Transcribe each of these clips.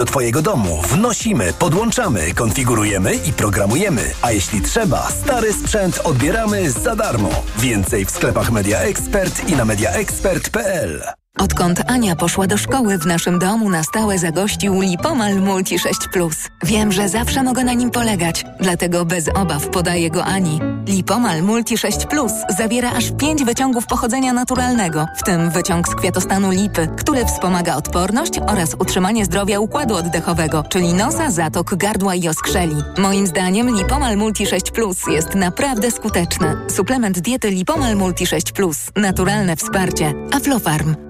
Do Twojego domu wnosimy, podłączamy, konfigurujemy i programujemy. A jeśli trzeba, stary sprzęt odbieramy za darmo. Więcej w sklepach Media Expert i na mediaexpert.pl. Odkąd Ania poszła do szkoły, w naszym domu na stałe zagościł Lipomal Multi 6 Plus. Wiem, że zawsze mogę na nim polegać, dlatego bez obaw podaję go Ani. Lipomal Multi 6 Plus zawiera aż 5 wyciągów pochodzenia naturalnego, w tym wyciąg z kwiatostanu lipy, który wspomaga odporność oraz utrzymanie zdrowia układu oddechowego, czyli nosa, zatok, gardła i oskrzeli. Moim zdaniem Lipomal Multi 6 Plus jest naprawdę skuteczny. Suplement diety Lipomal Multi 6 Plus. Naturalne wsparcie. Aflofarm.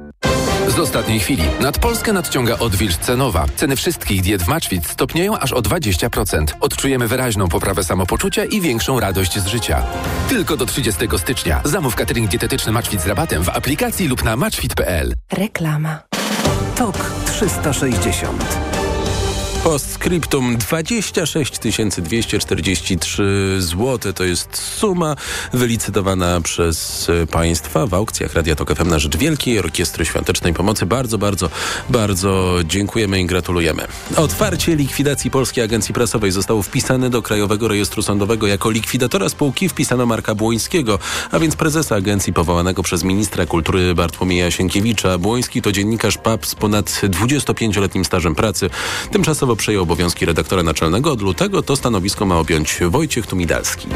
Z ostatniej chwili. Nad Polskę nadciąga odwilż cenowa. Ceny wszystkich diet w Matchfit stopnieją aż o 20%. Odczujemy wyraźną poprawę samopoczucia i większą radość z życia. Tylko do 30 stycznia. Zamów catering dietetyczny Matchfit z rabatem w aplikacji lub na matchfit.pl. Reklama. TOK 360 Postscriptum 26 243 zł to jest suma wylicytowana przez Państwa w aukcjach Radia Tok FM na rzecz Wielkiej Orkiestry Świątecznej Pomocy. Bardzo, bardzo, bardzo dziękujemy i gratulujemy. Otwarcie likwidacji Polskiej Agencji Prasowej zostało wpisane do Krajowego Rejestru Sądowego. Jako likwidatora spółki wpisano Marka Błońskiego, a więc prezesa agencji powołanego przez ministra kultury Bartłomieja Sienkiewicza. Błoński to dziennikarz PAP z ponad 25-letnim stażem pracy. Tymczasowo przejął obowiązki redaktora naczelnego. Od lutego to stanowisko ma objąć Wojciech Tumidalski.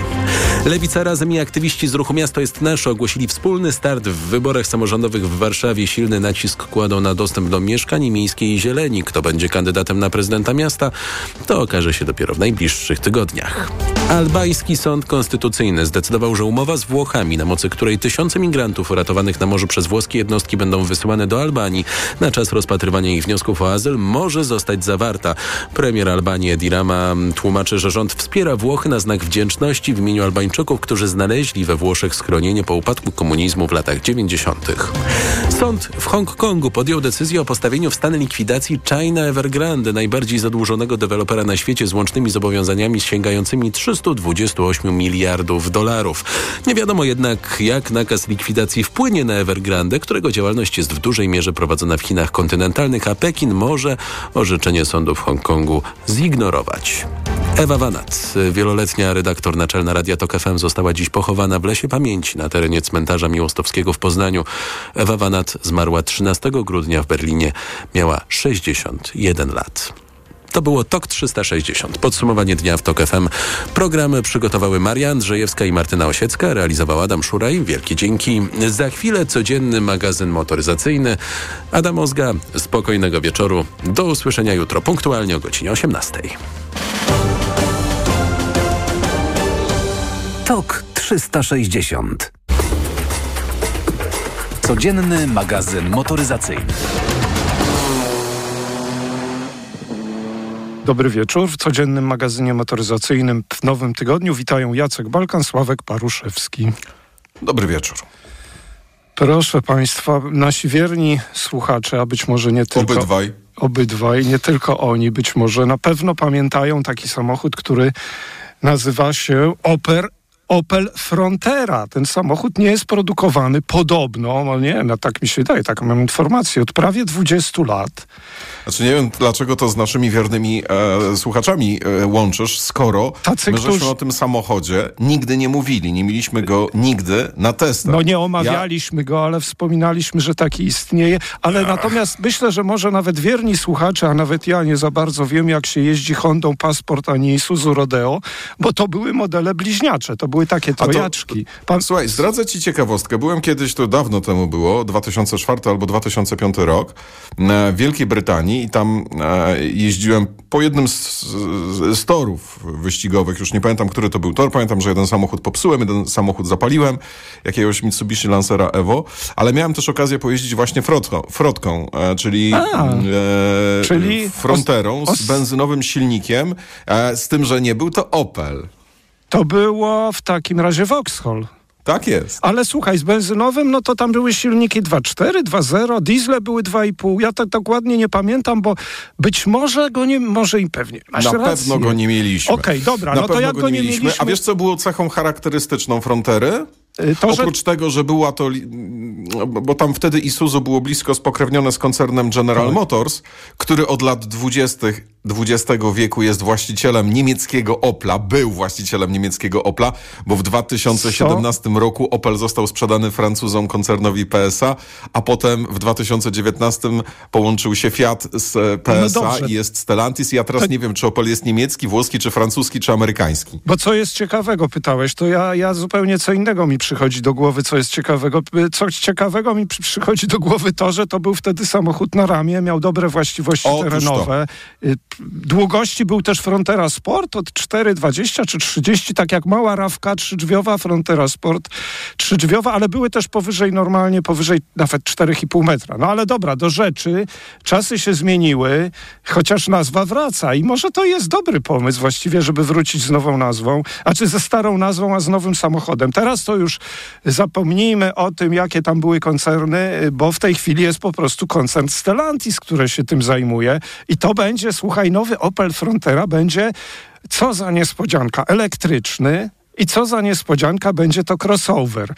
Lewica Razem i aktywiści z ruchu Miasto jest Nasze ogłosili wspólny start w wyborach samorządowych w Warszawie. Silny nacisk kładą na dostęp do mieszkań miejskiej i zieleni. Kto będzie kandydatem na prezydenta miasta, to okaże się dopiero w najbliższych tygodniach. Albański Sąd Konstytucyjny zdecydował, że umowa z Włochami, na mocy której tysiące migrantów uratowanych na morzu przez włoskie jednostki będą wysyłane do Albanii na czas rozpatrywania ich wniosków o azyl, może zostać zawarta. Premier Albanii Edi Rama tłumaczy, że rząd wspiera Włochy na znak wdzięczności w imieniu Albańczyków, którzy znaleźli we Włoszech schronienie po upadku komunizmu w latach 90. Sąd w Hongkongu podjął decyzję o postawieniu w stan likwidacji China Evergrande, najbardziej zadłużonego dewelopera na świecie z łącznymi zobowiązaniami sięgającymi 328 miliardów dolarów. Nie wiadomo jednak, jak nakaz likwidacji wpłynie na Evergrande, którego działalność jest w dużej mierze prowadzona w Chinach kontynentalnych, a Pekin może orzeczenie sądu w Hongkongu zignorować. Ewa Wanat, wieloletnia redaktor naczelna Radia Tok FM została dziś pochowana w Lesie Pamięci na terenie cmentarza Miłostowskiego w Poznaniu. Ewa Wanat zmarła 13 grudnia w Berlinie. Miała 61 lat. To było TOK 360. Podsumowanie dnia w TOK FM. Programy przygotowały Maria Andrzejewska i Martyna Osiecka, realizował Adam Szuraj. Wielkie dzięki. Za chwilę codzienny magazyn motoryzacyjny. Adam Ozga, spokojnego wieczoru. Do usłyszenia jutro punktualnie o godzinie 18. TOK 360 Codzienny magazyn motoryzacyjny. Dobry wieczór. W codziennym magazynie motoryzacyjnym w nowym tygodniu witają Jacek Balkan, Sławek Paruszewski. Dobry wieczór. Proszę Państwa, nasi wierni słuchacze, a być może nie tylko... Obydwaj. Obydwaj, nie tylko oni, być może na pewno pamiętają taki samochód, który nazywa się Oper Opel Frontera. Ten samochód nie jest produkowany podobno, no nie no tak mi się wydaje, taką mam informację, od prawie 20 lat. Znaczy nie wiem, dlaczego to z naszymi wiernymi e, słuchaczami e, łączysz, skoro Tacy, my żeśmy którzy- o tym samochodzie nigdy nie mówili, nie mieliśmy go nigdy na testach. No nie omawialiśmy go, ale wspominaliśmy, że taki istnieje. Ale natomiast myślę, że może nawet wierni słuchacze, a nawet ja nie za bardzo wiem, jak się jeździ Hondą Passport, a nie Isuzu Rodeo, bo to były modele bliźniacze, to były takie to- trojaczki. Pan, Słuchaj, zdradzę ci ciekawostkę. Byłem kiedyś, to dawno temu było, 2004 albo 2005 rok, w Wielkiej Brytanii i tam e, jeździłem po jednym z, z, z torów wyścigowych. Już nie pamiętam, który to był tor. Pamiętam, że jeden samochód popsułem, jeden samochód zapaliłem, jakiegoś Mitsubishi Lancera Evo, ale miałem też okazję pojeździć właśnie frotką, frotką e, czyli, A, e, czyli fronterą os- os- z benzynowym silnikiem, e, z tym, że nie był to Opel. To było w takim razie Vauxhall. Tak jest. Ale słuchaj, z benzynowym, no to tam były silniki 2.4, 2.0, diesle były 2,5. Ja tak dokładnie nie pamiętam, bo być może go nie, może i pewnie. Masz Na rację. pewno go nie mieliśmy. Okej, dobra, Na no to jak go nie mieliśmy... A wiesz, co było cechą charakterystyczną Frontery? Y, To, że Oprócz tego, że była to, li- bo tam wtedy Isuzu było blisko spokrewnione z koncernem General Tak. Motors, który od lat 20. XX wieku jest właścicielem niemieckiego Opla, był właścicielem niemieckiego Opla, bo w 2017 roku Opel został sprzedany Francuzom koncernowi PSA, a potem w 2019 połączył się Fiat z e, PSA No dobrze. i jest Stellantis. Ja teraz To- nie wiem, czy Opel jest niemiecki, włoski, czy francuski, czy amerykański. Bo co jest ciekawego, pytałeś, to ja, ja zupełnie co innego mi przychodzi do głowy, co jest ciekawego. Co ciekawego mi przy, przychodzi do głowy to, że to był wtedy samochód na ramię, miał dobre właściwości Otóż to. terenowe. Y, Długości był też Frontera Sport od 4,20 czy 30, tak jak mała rawka trzydrzwiowa, Frontera Sport trzydrzwiowa, ale były też powyżej normalnie, powyżej nawet 4,5 metra. No ale dobra, do rzeczy, czasy się zmieniły, chociaż nazwa wraca i może to jest dobry pomysł właściwie, żeby wrócić z nową nazwą, a czy ze starą nazwą, a z nowym samochodem. Teraz to już zapomnijmy o tym, jakie tam były koncerny, bo w tej chwili jest po prostu koncern Stellantis, który się tym zajmuje i to będzie, słuchaj, nowy Opel Frontera będzie, co za niespodzianka, elektryczny, i co za niespodzianka, będzie to crossover.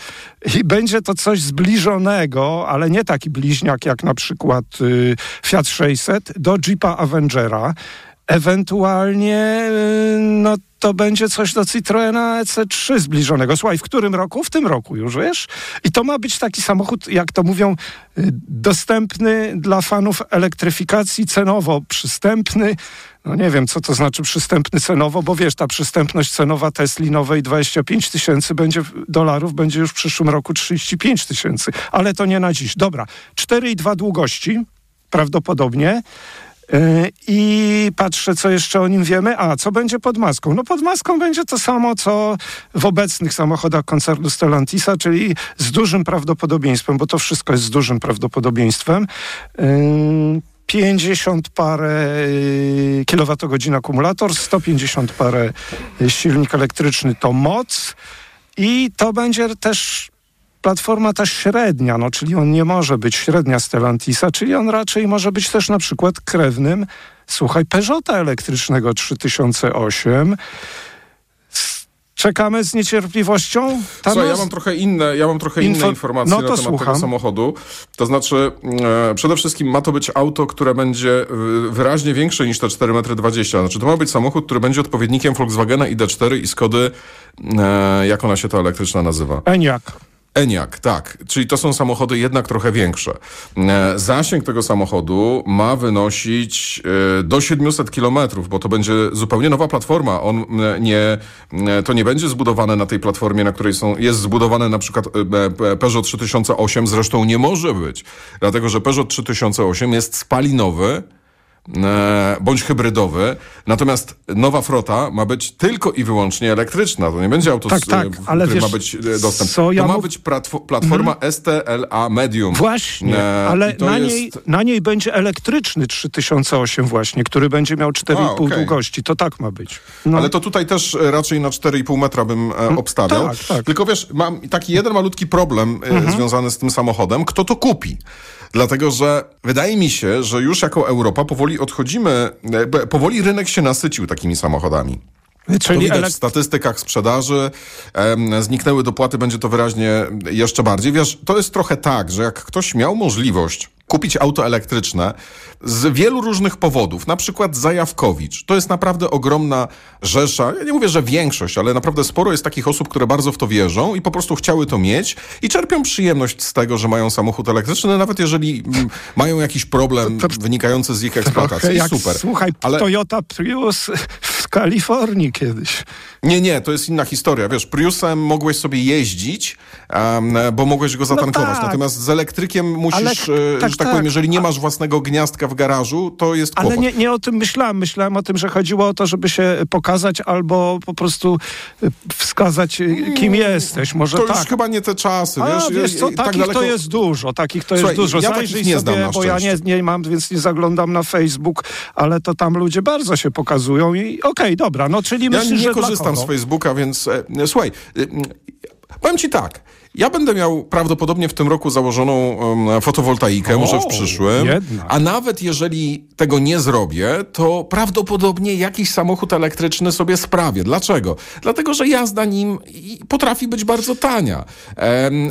I będzie to coś zbliżonego, ale nie taki bliźniak jak na przykład y, Fiat 600 do Jeepa Avengera. Ewentualnie y, no, to będzie coś do Citroena EC3 zbliżonego. Słuchaj, w którym roku? W tym roku już, wiesz? I to ma być taki samochód, jak to mówią, y, dostępny dla fanów elektryfikacji, cenowo przystępny. No nie wiem, co to znaczy przystępny cenowo, bo wiesz, ta przystępność cenowa Tesli nowej 25 tysięcy będzie dolarów, będzie już w przyszłym roku 35 tysięcy. Ale to nie na dziś. Dobra, 4,2 długości prawdopodobnie. Yy, I patrzę, co jeszcze o nim wiemy. A, co będzie pod maską? No pod maską będzie to samo, co w obecnych samochodach koncernu Stellantisa, czyli z dużym prawdopodobieństwem, bo to wszystko jest z dużym prawdopodobieństwem. Yy, 50 parę yy, kilowatogodzin akumulator, 150 parę silnik elektryczny to moc i to będzie też platforma ta średnia, no, czyli on nie może być średnia Stellantisa, czyli on raczej może być też na przykład krewnym, słuchaj, Peugeota elektrycznego 3008. S- Czekamy z niecierpliwością. Ta Słuchaj, ja mam trochę inne, ja mam trochę Info- inne informacje no na temat słucham. tego samochodu. To znaczy, e, przede wszystkim ma to być auto, które będzie e, wyraźnie większe niż te 4,20 m. Znaczy, to ma być samochód, który będzie odpowiednikiem Volkswagena ID4 i Skody, e, jak ona się ta elektryczna nazywa? Eniak. Eniak, tak. Czyli to są samochody jednak trochę większe. E, Zasięg tego samochodu ma wynosić e, do 700 kilometrów, bo to będzie zupełnie nowa platforma. On nie, to nie będzie zbudowane na tej platformie, na której są, jest zbudowane na przykład e, Peugeot 3008, zresztą nie może być, dlatego że Peugeot 3008 jest spalinowy, bądź hybrydowy. Natomiast nowa frota ma być tylko i wyłącznie elektryczna. To nie będzie auto, Tak, z, tak, e, ale którym wiesz, ma być e, dostęp. co ja to ma być platfo- platforma STLA Medium. Właśnie, E, ale na, jest- niej, na niej będzie elektryczny 3008 właśnie, który będzie miał 4,5 A, okej. długości. To tak ma być. No. Ale to tutaj też e, raczej na 4,5 metra bym e, obstawiał. tak, tak. Tylko wiesz, mam taki jeden malutki problem e, związany z tym samochodem. Kto to kupi? Dlatego, że wydaje mi się, że już jako Europa powoli odchodzimy, powoli rynek się nasycił takimi samochodami. To Czyli widać elek- w statystykach sprzedaży. Em, zniknęły dopłaty, będzie to wyraźnie jeszcze bardziej. Wiesz, to jest trochę tak, że jak ktoś miał możliwość kupić auto elektryczne z wielu różnych powodów, na przykład Zajawkowicz. To jest naprawdę ogromna rzesza. Ja nie mówię, że większość, ale naprawdę sporo jest takich osób, które bardzo w to wierzą i po prostu chciały to mieć i czerpią przyjemność z tego, że mają samochód elektryczny, nawet jeżeli mm, mają jakiś problem wynikający z ich eksploatacji. Jak, super. słuchaj, Ale- Toyota Prius w Kalifornii kiedyś. Nie, nie, to jest inna historia. Wiesz, Priusem mogłeś sobie jeździć, em, bo mogłeś go zatankować. tak. Natomiast z elektrykiem musisz, Ale- e, tak, że tak, tak. powiem, jeżeli nie masz własnego gniazdka w garażu, to jest kłopot. Ale nie, nie o tym myślałem. Myślałem o tym, że chodziło o to, żeby się pokazać albo po prostu y, wskazać, y, kim jesteś. Może to tak. już chyba nie te czasy, A, wiesz? wiesz co, tak takich daleko- to jest dużo, takich to Słuchaj, jest dużo. ja Zajrzyj nie znam sobie, na bo ja nie, nie mam, więc nie zaglądam na Facebook, ale to tam ludzie bardzo się pokazują i okej, dobra, no czyli Ja myślisz, nie korzystam z Facebooka, więc e, słuchaj, e, powiem ci tak. Ja będę miał prawdopodobnie w tym roku założoną fotowoltaikę, O, może w przyszłym. jednak. A nawet jeżeli tego nie zrobię, to prawdopodobnie jakiś samochód elektryczny sobie sprawię. Dlaczego? Dlatego, że jazda nim potrafi być bardzo tania.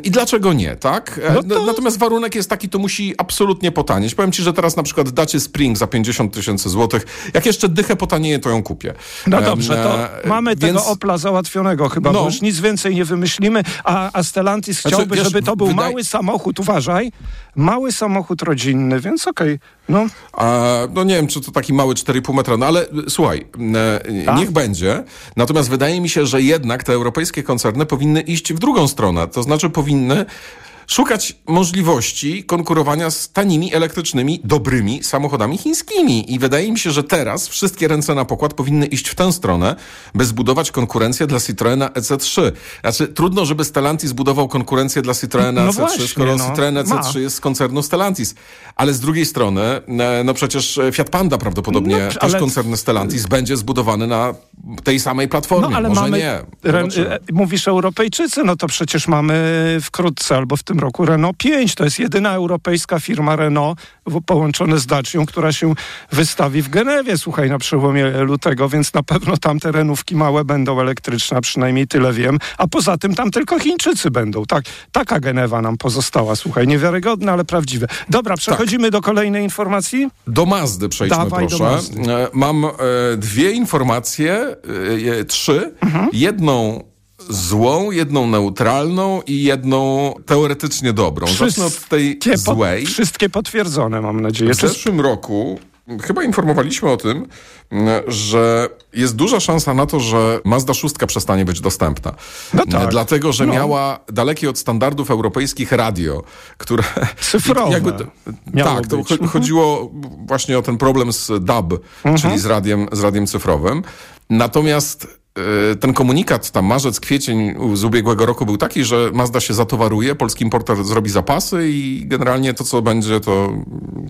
I dlaczego nie, tak? E, No to- Natomiast warunek jest taki, to musi absolutnie potanieć. Powiem ci, że teraz na przykład dacie Spring za 50 tysięcy złotych. Jak jeszcze dychę potanieje, to ją kupię. No dobrze, to e, mamy tego więc- Opla załatwionego chyba, No. bo już nic więcej nie wymyślimy, a, a Stellantis Znaczy, chciałby, żeby to był mały samochód, uważaj, mały samochód rodzinny, więc okej, no. A, no nie wiem, czy to taki mały 4,5 metra, no ale y, słuchaj, e, niech będzie. Natomiast wydaje mi się, że jednak te europejskie koncerny powinny iść w drugą stronę. To znaczy powinny szukać możliwości konkurowania z tanimi, elektrycznymi, dobrymi samochodami chińskimi. I wydaje mi się, że teraz wszystkie ręce na pokład powinny iść w tę stronę, by zbudować konkurencję dla Citroena EC3. Znaczy, trudno, żeby Stellantis zbudował konkurencję dla Citroena No EC3, właśnie, skoro no. Citroen EC3 Ma. jest z koncernu Stellantis. Ale z drugiej strony, e, no przecież Fiat Panda prawdopodobnie, No, też koncern Stellantis, będzie zbudowany na tej samej platformie. No ale Może mamy, nie. Ren, e, mówisz Europejczycy, no to przecież mamy wkrótce albo w tym roku Renault 5. To jest jedyna europejska firma Renault połączone z Dacią, która się wystawi w Genewie, słuchaj, na przełomie lutego, więc na pewno tam te renówki małe będą elektryczne, a przynajmniej tyle wiem. A poza tym tam tylko Chińczycy będą. Tak, taka Genewa nam pozostała, słuchaj, niewiarygodne, ale prawdziwe. Dobra, przechodzimy do kolejnej informacji. Do Mazdy przejdźmy, Dawaj proszę. Mazdy. E, Mam e, dwie informacje, e, e, trzy. Mhm. Jedną złą, jedną neutralną i jedną teoretycznie dobrą. Zacznę od tej Wszystkie po- złej. Wszystkie potwierdzone, mam nadzieję. W zeszłym roku chyba informowaliśmy o tym, że jest duża szansa na to, że Mazda 6 przestanie być dostępna. No tak. Dlatego, że No. miała dalekie od standardów europejskich radio, które... Cyfrowe miało tak, to Mhm. chodziło właśnie o ten problem z DAB, czyli z radiem, z radiem cyfrowym. Natomiast ten komunikat, tam marzec, kwiecień z ubiegłego roku był taki, że Mazda się zatowaruje, polski importer zrobi zapasy i generalnie to, co będzie, to,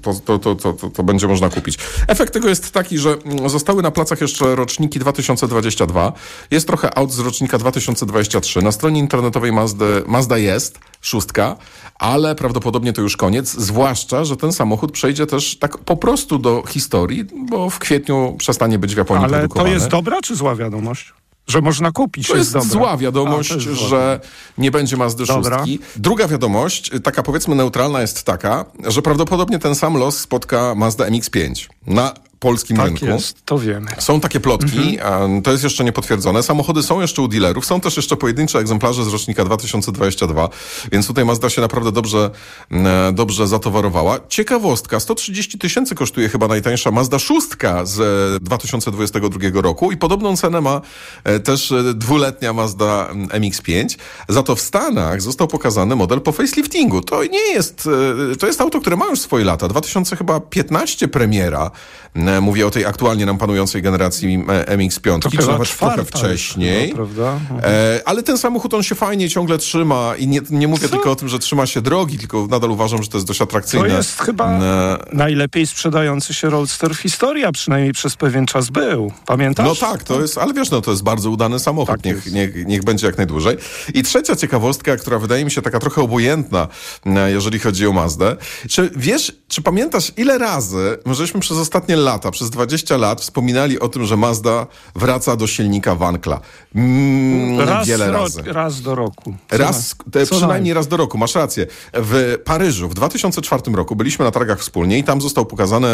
to, to, to, to, to, to będzie można kupić. Efekt tego jest taki, że zostały na placach jeszcze roczniki 2022. Jest trochę aut z rocznika 2023. Na stronie internetowej Mazdy, Mazda jest, szóstka, ale prawdopodobnie to już koniec, zwłaszcza, że ten samochód przejdzie też tak po prostu do historii, bo w kwietniu przestanie być w Japonii Ale to produkowany. jest dobra czy zła wiadomość? Że można kupić. To jest dobra. zła wiadomość, A, jest że nie będzie Mazdy Dobra. szóstki. Druga wiadomość, taka powiedzmy neutralna jest taka, że prawdopodobnie ten sam los spotka Mazda MX-5 na polskim Tak rynku. jest, to wiemy. Są takie plotki, Mhm. a to jest jeszcze niepotwierdzone. Samochody są jeszcze u dealerów, są też jeszcze pojedyncze egzemplarze z rocznika 2022, więc tutaj Mazda się naprawdę dobrze, e, dobrze zatowarowała. Ciekawostka, 130 tysięcy kosztuje chyba najtańsza Mazda 6 z e, 2022 roku i podobną cenę ma e, też e, dwuletnia Mazda mm, MX-5. Za to w Stanach został pokazany model po faceliftingu. To nie jest, e, to jest auto, które ma już swoje lata. 2015 premiera, e, mówię o tej aktualnie nam panującej generacji e, MX-5, To czy nawet trochę wcześniej. chyba, prawda? E, ale ten samochód, on się fajnie ciągle trzyma i nie, nie mówię tylko o tym, że trzyma się drogi, tylko nadal uważam, że to jest dość To atrakcyjne. jest chyba E, najlepiej sprzedający się roadster w historii, a przynajmniej przez pewien czas był. Pamiętasz? No tak, to jest, ale wiesz, no to jest bardzo udany samochód. Tak niech, jest. niech, niech będzie jak najdłużej. I trzecia ciekawostka, która wydaje mi się taka trochę obojętna, e, jeżeli chodzi o Mazdę. Czy wiesz, czy pamiętasz, ile razy my żeśmy przez ostatnie lata, przez 20 lat wspominali o tym, że Mazda wraca do silnika Wankla? Mm, raz, wiele ro- razy. raz do roku. Co Raz, te przynajmniej najmniej. raz do roku, masz rację. W Paryżu w 2004 roku byliśmy na targach wspólnie i tam został pokazany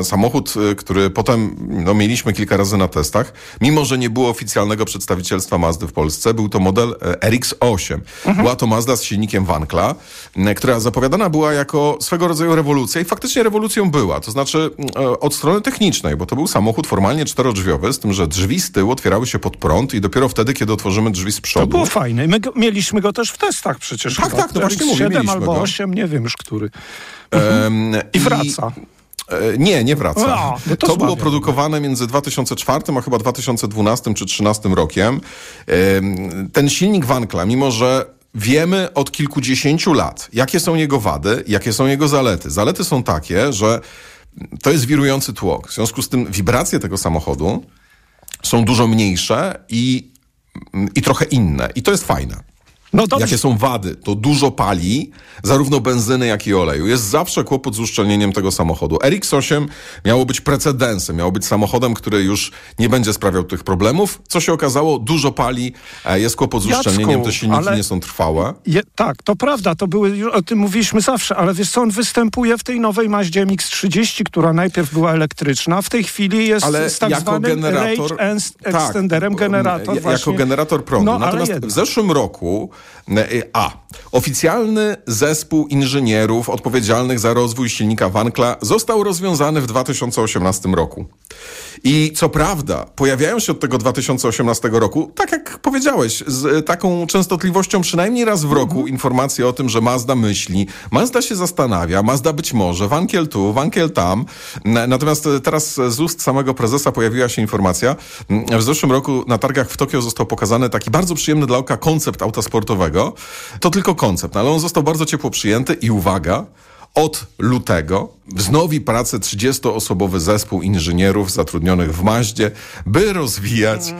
e, samochód, e, który potem no, mieliśmy kilka razy na testach. Mimo, że nie było oficjalnego przedstawicielstwa Mazdy w Polsce, był to model e, RX-8. Była to Mazda z silnikiem Wankla, m, która zapowiadana była jako swego rodzaju rewolucja i faktycznie rewolucją była. To znaczy e, od strony technicznej, bo to był samochód formalnie czterodrzwiowy, z tym, że drzwi z tyłu otwierały się pod prąd i dopiero wtedy, kiedy otworzymy drzwi z przodu. To było fajne. My go, mieliśmy go też w testach przecież. Tak, chyba. tak, no właśnie mówię, 7 mieliśmy albo go. 8, nie wiem już który. Em, I wraca. E, Nie, nie wraca. No to to było produkowane między 2004 a chyba 2012 czy 2013 rokiem. Em, Ten silnik Wankla, mimo że wiemy od kilkudziesięciu lat, jakie są jego wady, jakie są jego zalety. Zalety są takie, że to jest wirujący tłok. W związku z tym wibracje tego samochodu są dużo mniejsze i, i trochę inne. I to jest fajne. No. Jakie są wady? To dużo pali, zarówno benzyny, jak i oleju. Jest zawsze kłopot z uszczelnieniem tego samochodu. RX-8 miało być precedensem, miało być samochodem, który już nie będzie sprawiał tych problemów. Co się okazało? Dużo pali, e, jest kłopot z Jacku, uszczelnieniem, te silniki nie są trwałe. Je, tak, to prawda, to były, o tym mówiliśmy zawsze, ale wiesz co, on występuje w tej nowej Maździe MX-30, która najpierw była elektryczna, w tej chwili jest Ale z tak jako zwanym generator, range tak, extenderem generator ja- właśnie. Jako generator prądu. No, Natomiast w zeszłym roku A. Oficjalny zespół inżynierów odpowiedzialnych za rozwój silnika Wankla został rozwiązany w 2018 roku. I co prawda, pojawiają się od tego 2018 roku, tak jak powiedziałeś, z e, taką częstotliwością przynajmniej raz w roku informacje o tym, że Mazda myśli, Mazda się zastanawia, Mazda być może, Wankiel tu, Wankiel tam. Natomiast e, teraz z ust samego prezesa pojawiła się informacja, m, w zeszłym roku na targach w Tokio został pokazany taki bardzo przyjemny dla oka koncept auta sportowego. To tylko koncept, ale on został bardzo ciepło przyjęty i uwaga, od lutego wznowi pracę 30-osobowy zespół inżynierów zatrudnionych w Maździe, by rozwijać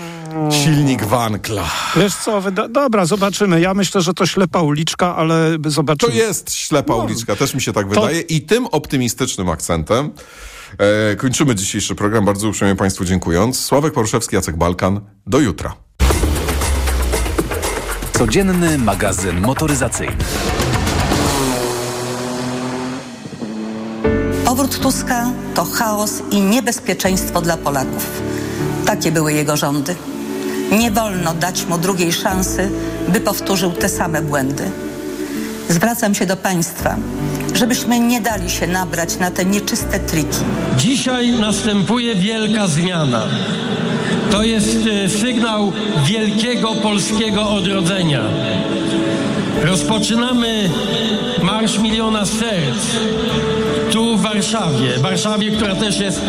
silnik Wankla. Wiesz co, dobra, zobaczymy. Ja myślę, że to ślepa uliczka, ale To zobaczymy. jest ślepa No. uliczka, też mi się tak wydaje. I tym optymistycznym akcentem e, kończymy dzisiejszy program, bardzo uprzejmie Państwu dziękując. Sławek Poruszewski, Jacek Balkan. Do jutra. Codzienny magazyn motoryzacyjny. Powrót Tuska to chaos i niebezpieczeństwo dla Polaków. Takie były jego rządy. Nie wolno dać mu drugiej szansy, by powtórzył te same błędy. Zwracam się do Państwa, żebyśmy nie dali się nabrać na te nieczyste triki. Dzisiaj następuje wielka zmiana. To jest e, sygnał wielkiego polskiego odrodzenia. Rozpoczynamy Marsz Miliona Serc tu w Warszawie. Warszawie, która też jest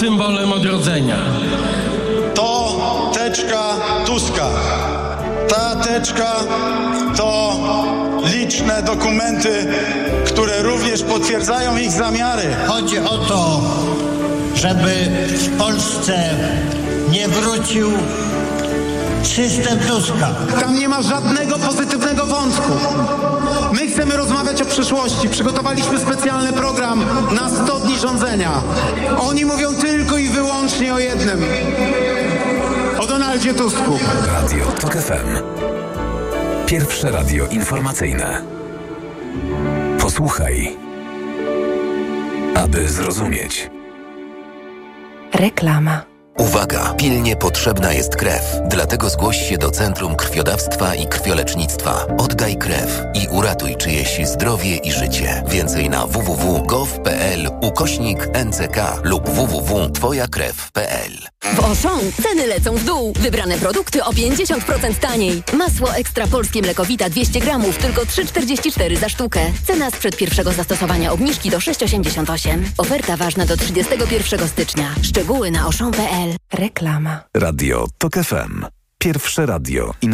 symbolem odrodzenia. to teczka Tuska. Ta teczka to liczne dokumenty, które również potwierdzają ich zamiary. Chodzi o to, żeby w Polsce nie wrócił system Tuska. Tam nie ma żadnego pozytywnego wątku. My chcemy rozmawiać o przyszłości. Przygotowaliśmy specjalny program na 100 dni rządzenia. Oni mówią tylko i wyłącznie o jednym. O Donaldzie Tusku. Radio TOK FM. Pierwsze radio informacyjne. Posłuchaj, aby zrozumieć. Reklama. Uwaga! Pilnie potrzebna jest krew. Dlatego zgłoś się do Centrum Krwiodawstwa i Krwiolecznictwa. Oddaj krew i uratuj czyjeś zdrowie i życie. Więcej na www.gov.pl ukośnik NCK lub www.twojakrew.pl W Auchan ceny lecą w dół. Wybrane produkty o 50% taniej. Masło ekstra polskie mlekowita 200 gramów, tylko 3,44 za sztukę. Cena sprzed pierwszego zastosowania obniżki do 6,88. Oferta ważna do 31 stycznia. Szczegóły na auchan.pl. Reklama. Radio TOK FM. Pierwsze radio